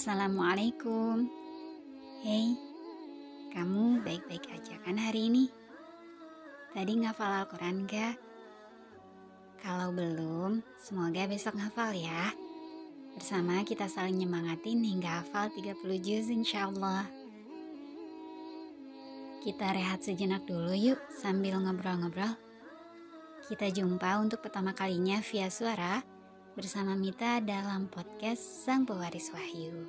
Assalamualaikum. Hei, kamu baik-baik aja kan hari ini? Tadi ngafal Al-Quran gak? Kalau belum, semoga besok ngafal ya. Bersama kita saling nyemangatin hingga hafal 30 juz insya Allah. Kita rehat sejenak dulu yuk sambil ngobrol-ngobrol. Kita jumpa untuk pertama kalinya via suara bersama Mita dalam podcast Sang Pewaris Wahyu.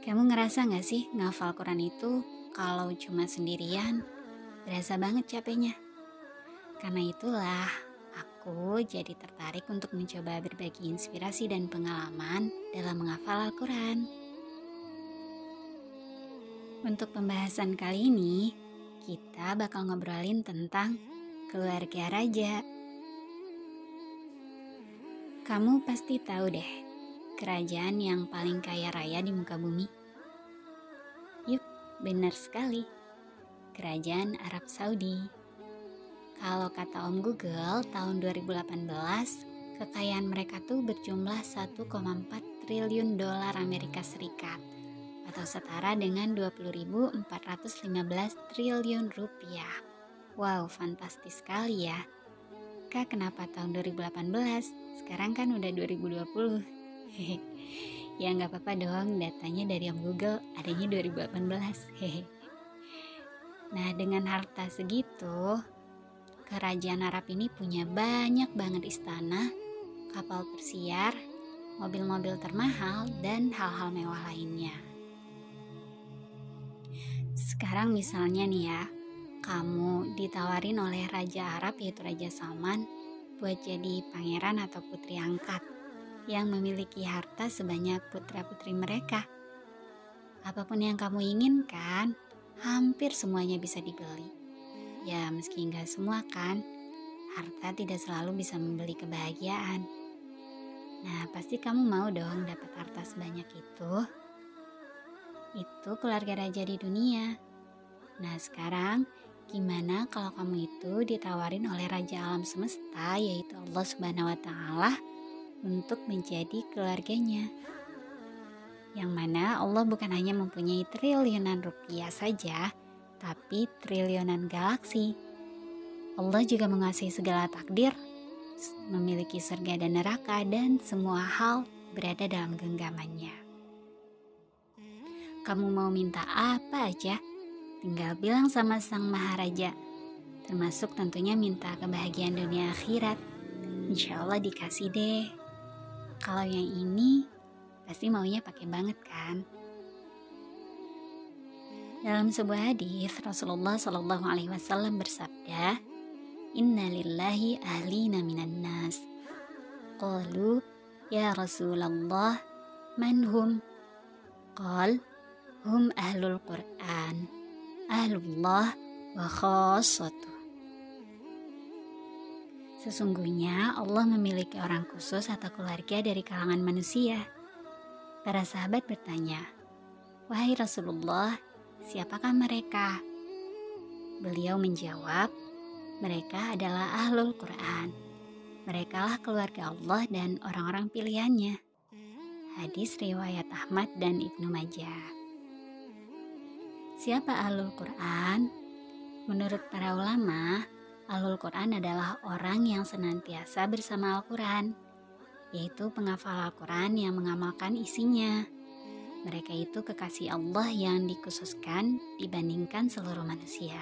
Kamu ngerasa gak sih ngafal Quran itu kalau cuma sendirian, berasa banget capeknya. Karena itulah aku jadi tertarik untuk mencoba berbagi inspirasi dan pengalaman dalam menghafal Al-Quran. Untuk pembahasan kali ini, kita bakal ngobrolin tentang keluarga raja. Kamu pasti tahu deh, kerajaan yang paling kaya raya di muka bumi. Yup, benar sekali. Kerajaan Arab Saudi. Kalau kata Om Google, tahun 2018, kekayaan mereka tuh berjumlah 1,4 triliun dolar Amerika Serikat atau setara dengan 20.415 triliun rupiah. Wow, fantastis sekali ya. Kak, kenapa tahun 2018? Sekarang kan udah 2020. Hehe. ya nggak apa-apa dong, datanya dari Om Google adanya 2018. Hehe. Nah, dengan harta segitu, kerajaan Arab ini punya banyak banget istana, kapal persiar, mobil-mobil termahal, dan hal-hal mewah lainnya. Sekarang misalnya nih ya, kamu ditawarin oleh Raja Arab yaitu Raja Salman buat jadi pangeran atau putri angkat yang memiliki harta sebanyak putra-putri mereka. Apa pun yang kamu inginkan, hampir semuanya bisa dibeli. Ya, meski enggak semua kan, harta tidak selalu bisa membeli kebahagiaan. Nah, pasti kamu mau dong dapat harta sebanyak itu. Itu keluarga raja di dunia. Nah, sekarang gimana kalau kamu itu ditawarin oleh raja alam semesta yaitu Allah Subhanahu wa taala untuk menjadi keluarganya? Yang mana Allah bukan hanya mempunyai triliunan rupiah saja, tapi triliunan galaksi. Allah juga menguasai segala takdir, memiliki surga dan neraka dan semua hal berada dalam genggamannya. Kamu mau minta apa aja? Tinggal bilang sama sang maharaja. Termasuk tentunya minta kebahagiaan dunia akhirat. Insya Allah dikasih deh. Kalau yang ini pasti maunya pakai banget kan? Dalam sebuah hadis Rasulullah Shallallahu Alaihi Wasallam bersabda, Inna lillahi ahlina minan nas. Qalu, ya Rasulullah, man hum? Qal, hum ahlul Quran, ahlullah wa khassatu. Sesungguhnya Allah memiliki orang khusus atau keluarga dari kalangan manusia. Para sahabat bertanya, Wahai Rasulullah, siapakah mereka? Beliau menjawab, mereka adalah ahlul Quran. Merekalah keluarga Allah dan orang-orang pilihannya. Hadis riwayat Ahmad dan Ibnu Majah. Siapa ahlul Quran? Menurut para ulama, ahlul Quran adalah orang yang senantiasa bersama Al-Quran, yaitu penghafal Al-Quran yang mengamalkan isinya. Mereka itu kekasih Allah yang dikhususkan dibandingkan seluruh manusia.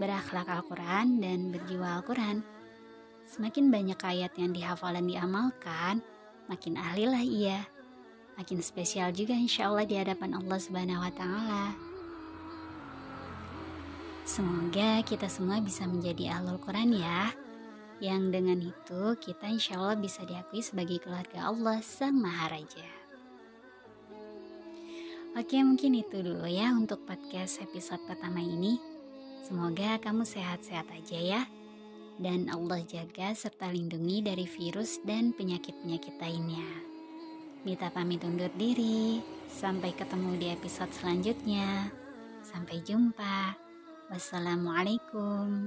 Berakhlak Al-Quran dan berjiwa Al-Quran. Semakin banyak ayat yang dihafal dan diamalkan, makin ahlilah ia. Makin spesial juga insya Allah di hadapan Allah Subhanahu wa Ta'ala. Semoga kita semua bisa menjadi ahlul Quran ya. Yang dengan itu kita insya Allah bisa diakui sebagai keluarga Allah Sang Maharaja. Oke mungkin itu dulu ya untuk podcast episode pertama ini. Semoga kamu sehat-sehat aja ya. Dan Allah jaga serta lindungi dari virus dan penyakit-penyakit lainnya. Mita pamit undur diri. Sampai ketemu di episode selanjutnya. Sampai jumpa. Wassalamualaikum.